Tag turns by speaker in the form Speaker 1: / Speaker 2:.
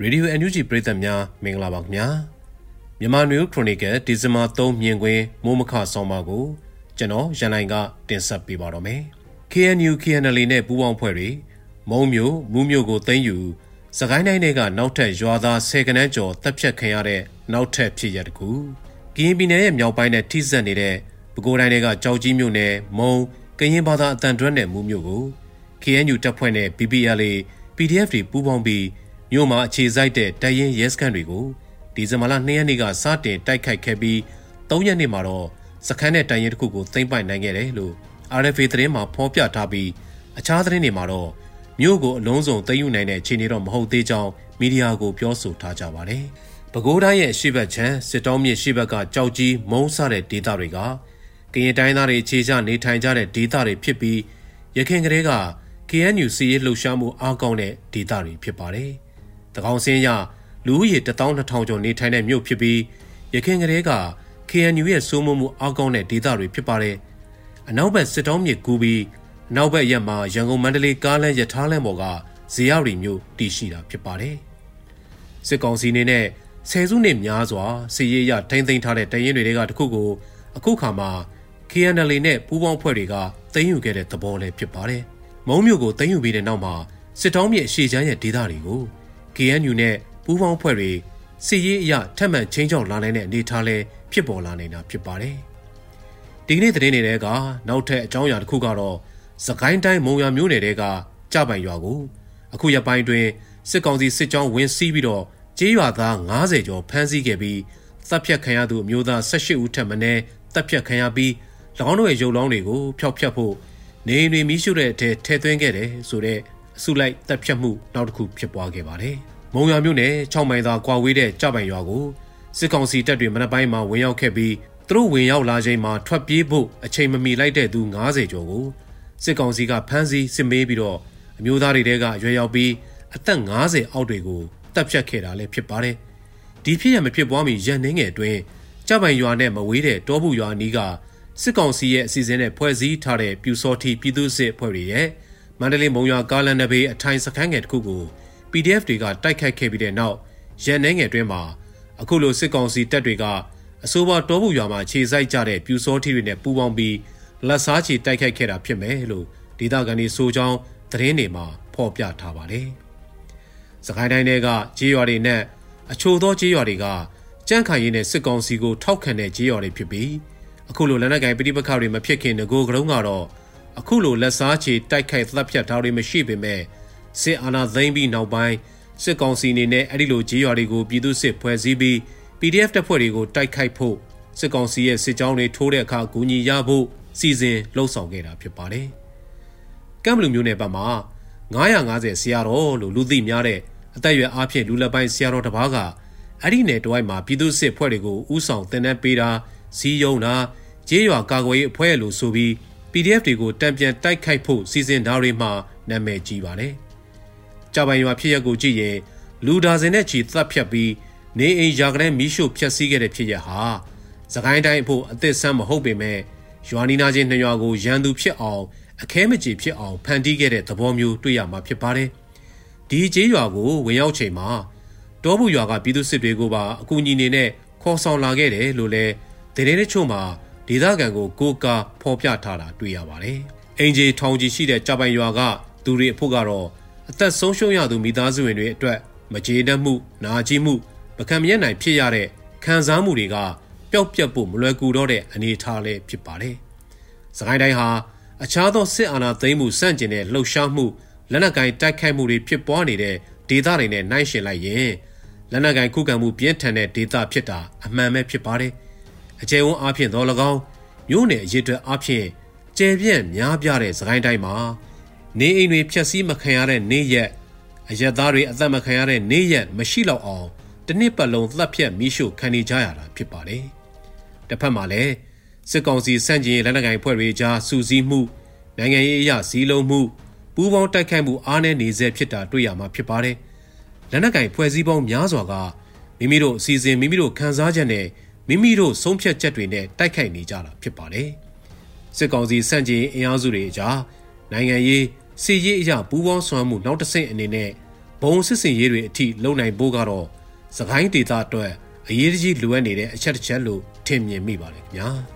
Speaker 1: ရေဒီယို NUG ပရိသတ်များမင်္ဂလာပါခင်ဗျာမြန်မာနွေခရိုနီကယ်ဒီဇင်ဘာ3မြင်ကွင်းမိုးမခဆောင်းပါကိုကျွန်တော်ရန်နိုင်ကတင်ဆက်ပေးပါတော့မယ် KNU KNL နဲ့ပူးပေါင်းဖွဲ့တွေမုံမျိုးမူးမျိုးကိုသိမ်းယူစကိုင်းတိုင်းတွေကနောက်ထပ်ရွာသား၁၀ကနန်းကျော်တပ်ဖြတ်ခံရတဲ့နောက်ထပ်ဖြစ်ရတကူကရင်ပြည်နယ်ရဲ့မြောက်ပိုင်းနဲ့ထိစပ်နေတဲ့ပဲခူးတိုင်းတွေကကြောက်ကြီးမြို့နယ်မုံကရင်ဘာသာအတန်တွဲနယ်မူးမျိုးကို KNU တပ်ဖွဲ့နဲ့ BPLA PDF တွေပူးပေါင်းပြီး မြို့မှာအခြေစိုက်တဲ့တရင်ရဲစခန်းတွေကိုဒီဇင်ဘာလ2ရက်နေ့ကစတင်တိုက်ခိုက်ခဲ့ပြီး3ရက်နေ့မှာတော့စခန်းနဲ့တရင်တစ်ခုကိုသိမ်းပိုက်နိုင်ခဲ့တယ်လို့ RFA သတင်းမှာဖော်ပြထားပြီးအခြားသတင်းတွေမှာတော့မြို့ကိုအလုံးစုံသိမ်းယူနိုင်တဲ့အခြေအနေတော့မဟုတ်သေးကြောင်းမီဒီယာကိုပြောဆိုထားကြပါတယ်။ပဲခူးတိုင်းရဲ့ရှေ့ဘက်ချမ်းစစ်တောင်းမြစ်ရှေ့ဘက်ကကြောက်ကြီးမုံဆတဲ့ဒေသတွေကကရင်တိုင်းသားတွေခြေချနေထိုင်ကြတဲ့ဒေသတွေဖြစ်ပြီးရခိုင်ကလေးက KNU စီရေးလှုပ်ရှားမှုအားကောင်းတဲ့ဒေသတွေဖြစ်ပါတယ်။တကော င်စင်းရလူဦးရေ12000ကျော်နေထိုင်တဲ့မြို့ဖြစ်ပြီးရခိုင်ကလေးက KNU ရဲ့စိုးမိုးမှုအောက်ကောင်းတဲ့ဒေသတွေဖြစ်ပါတယ်။အနောက်ဘက်စစ်တောင်းမြစ်ကူးပြီးအနောက်ဘက်ရက်မှာရန်ကုန်မန္တလေးကားလမ်းရထားလမ်းပေါ်ကဇေယျရီမြို့တည်ရှိတာဖြစ်ပါတယ်။စစ်ကောင်စီနေနဲ့ဆယ်စုနှစ်များစွာစီရေးရထိမ့်သိမ်းထားတဲ့တရင်တွေကတခုကိုအခုခါမှာ KNL နဲ့ပူးပေါင်းဖွဲ့တွေကသိမ်းယူခဲ့တဲ့သဘောလည်းဖြစ်ပါတယ်။မုံမြို့ကိုသိမ်းယူပြီးတဲ့နောက်မှာစစ်တောင်းမြစ်အရှေ့ချမ်းရဲ့ဒေသတွေကို KNU နဲ့ပူးပေါင်းဖွဲ့တွေစစ်ရေးအရထပ်မံချင်းချောက်လာနိုင်တဲ့အနေအထားလဲဖြစ်ပေါ်လာနေတာဖြစ်ပါတယ်။ဒီကနေ့သတင်းတွေကနောက်ထပ်အကြောင်းအရာတစ်ခုကတော့စကိုင်းတိုင်းမုံရမျိုးနယ်တဲကကြပိုင်ရွာကိုအခုရပိုင်းတွင်စစ်ကောင်စီစစ်ကြောင်းဝင်စီးပြီးတော့ကျေးရွာသား90ကျော်ဖမ်းဆီးခဲ့ပြီးတပ်ဖြတ်ခံရသူအမျိုးသား18ဦးထပ်မံတပ်ဖြတ်ခံရပြီး၎င်းတို့ရဲ့ရုပ်လောင်းတွေကိုဖျောက်ဖျက်ဖို့နေအိမ်တွေမီးရှို့တဲ့အထက်ထဲသွင်းခဲ့တယ်ဆိုတဲ့ အစုလိုက်တပ်ဖြတ်မှုနောက်တစ်ခုဖြစ်ပွားခဲ့ပါတယ်။မုံရွာမြို့နယ်6မိုင်သာကွာဝေးတဲ့ကြပိုင်ရွာကိုစစ်ကောင်စီတပ်တွေမနက်ပိုင်းမှာဝင်ရောက်ခဲ့ပြီးသူတို့ဝင်ရောက်လာချိန်မှာထွက်ပြေးဖို့အချိန်မမီလိုက်တဲ့သူ90ကျော်ကိုစစ်ကောင်စီကဖမ်းဆီးစစ်မေးပြီးတော့အမျိုးသားတွေတဲကရွေရောက်ပြီးအသက်50အောက်တွေကိုတပ်ဖြတ်ခဲ့တာလည်းဖြစ်ပါတယ်။ဒီဖြစ်ရမဖြစ်ပွားမီရန်နှင်းငယ်အတွင်းကြပိုင်ရွာနဲ့မဝေးတဲ့တောဘူးရွာနီးကစစ်ကောင်စီရဲ့အစီအစဉ်နဲ့ဖွဲ့စည်းထားတဲ့ပြူစောထီပြည်သူ့စစ်အဖွဲ့တွေရဲ့ မန္တလေးမုံရွာကားလန်နဘေးအထိုင်စခန်းငယ်တစ်ခုကို PDF တွေကတိုက်ခိုက်ခဲ့ပြီးတဲ့နောက်ရန်နှဲငယ်တွင်မှာအခုလိုစစ်ကောင်စီတပ်တွေကအဆိုပါတောဘူးရွာမှာခြေစိုက်ကြတဲ့ပြူစောထီတွေနဲ့ပူးပေါင်းပြီးလက်စားချီတိုက်ခိုက်ခဲ့တာဖြစ်မယ်လို့ဒေသခံတွေဆိုကြောင်းသတင်းတွေမှာဖော်ပြထားပါတယ်။စကိုင်းတိုင်းတွေကကြေးရွာတွေနဲ့အချို့သောကြေးရွာတွေကကြန့်ခိုင်ရင်းနဲ့စစ်ကောင်စီကိုထောက်ခံတဲ့ကြေးရွာတွေဖြစ်ပြီးအခုလိုလက်နက်ကိုင်ပြိပခါတွေမဖြစ်ခင်ငကိုကတုံးကတော့ အခုလိုလက်စားချေတိုက်ခိုက်သတ်ဖြတ်ထားတွေမရှိပေမဲ့စစ်အာဏာသိမ်းပြီးနောက်ပိုင်းစစ်ကောင်စီအနေနဲ့အဲ့ဒီလိုကြေးရွာတွေကိုပြည်သူစစ်ဖွဲ့စည်းပြီး PDF တပ်ဖွဲ့တွေကိုတိုက်ခိုက်ဖို့စစ်ကောင်စီရဲ့စစ်ကြောင်းတွေထိုးတဲ့အခါဂူညီရဖို့စီစဉ်လှုံ့ဆော်ခဲ့တာဖြစ်ပါတယ်။ကမ်ဘလူမျိုးနယ်ဘက်မှာ950ဆရာတော်လို့လူသိများတဲ့အသက်အရွယ်အားဖြင့်လူလက်ပိုင်းဆရာတော်တစ်ပါးကအဲ့ဒီနယ်တဝိုက်မှာပြည်သူစစ်ဖွဲ့တွေကိုဥဆောင်တင်တဲ့ပေးတာစီးယုံတာကြေးရွာကာကွယ်ရေးအဖွဲ့လို့ဆိုပြီး PDF တွေကိုတံပြန်တိုက်ခိုက်ဖို့စီစဉ်ထားတွေမှနာမည်ကြီးပါတယ်။ကြပိုင်ရွာဖြစ်ရက်ကိုကြည့်ရင်လူဒါစင်နဲ့ချီသတ်ဖြတ်ပြီးနေအိမ်ရာကလေးမီးရှို့ဖျက်ဆီးခဲ့တဲ့ဖြစ်ရက်ဟာစကိုင်းတိုင်းအဖို့အသစ်ဆန်းမဟုတ်ပေမဲ့ရွာနီနာချင်းနှစ်ရွာကိုရန်သူဖြစ်အောင်အခဲမကြေဖြစ်အောင်ဖန်တီးခဲ့တဲ့သဘောမျိုးတွေ့ရမှာဖြစ်ပါတယ်။ဒီကျေးရွာကိုဝင်ရောက်ချိန်မှာတောဘူးရွာကပြည်သူစစ်တွေကိုပါအကူအညီနေနဲ့ခေါ်ဆောင်လာခဲ့တယ်လို့လည်းဒေသတွေချို့မှာ ဒေသခံကိုကိုကာဖော်ပြထားတာတွေ့ရပါတယ်။အင်ဂျီထောင်ကြီးရှိတဲ့ကြပိုင်ရွာကသူတွေအဖို့ကတော့အသက်ဆုံးရှုံးရသူမိသားစုဝင်တွေအတွက်မကြေနပ်မှုနာကျင်မှုပကံမြက်နိုင်ဖြစ်ရတဲ့ခံစားမှုတွေကပျောက်ပြက်ဖို့မလွယ်ကူတော့တဲ့အနေအထားလည်းဖြစ်ပါတယ်။စကိုင်းတိုင်းဟာအခြားသောစစ်အာဏာသိမ်းမှုစန့်ကျင်တဲ့လှုပ်ရှားမှုလက်နက်ကင်တိုက်ခိုက်မှုတွေဖြစ်ပွားနေတဲ့ဒေသတွေနဲ့နှိုင်းယှဉ်လိုက်ရင်လက်နက်ကင်ခုခံမှုပြင်းထန်တဲ့ဒေသဖြစ်တာအမှန်ပဲဖြစ်ပါတယ်။ အကျယ်ဝန်းအားဖြင့်တော်၎င်းမြို့နယ်အရေးအတွက်အားဖြင့်ကျယ်ပြန့်များပြားတဲ့စကိုင်းတိုင်းမှာနေအိမ်တွေဖျက်ဆီးမခံရတဲ့နေရက်အရက်သားတွေအသက်မခံရတဲ့နေရက်မရှိတော့အောင်တစ်နှစ်ပတ်လုံးသတ်ဖြတ်မိရှုခံနေကြရတာဖြစ်ပါတယ်။တစ်ဖက်မှာလည်းစစ်ကောင်စီစန့်ကျင်လက်နက်ကိုင်ဖွဲ့တွေကြားစူးစီးမှုနိုင်ငံရေးအရာစည်းလုံးမှုပူးပေါင်းတိုက်ခိုက်မှုအားနည်းနေစေဖြစ်တာတွေ့ရမှာဖြစ်ပါတယ်။လက်နက်ကင်ဖွဲ့စည်းပေါင်းများစွာကမိမိတို့အစီအစဉ်မိမိတို့ခန်းစားချက်နဲ့ မိမိတို့ဆုံးဖြတ်ချက်တွေနဲ့တိုက်ခိုက်နေကြတာဖြစ်ပါတယ်။စစ်ကောင်စီစန့်ကျင်အင်အားစုတွေအကြားနိုင်ငံရေးစီရေးအရာပူးပေါင်းဆောင်မှုနောက်တစ်ဆင့်အနေနဲ့ဘုံစစ်စင်ရေးတွေအထိလုံနိုင်ဖို့ကတော့စကိုင်းဒေသအတွက်အရေးကြီးလိုအပ်နေတဲ့အချက်တစ်ချက်လို့ထင်မြင်မိပါတယ်ခင်ဗျာ။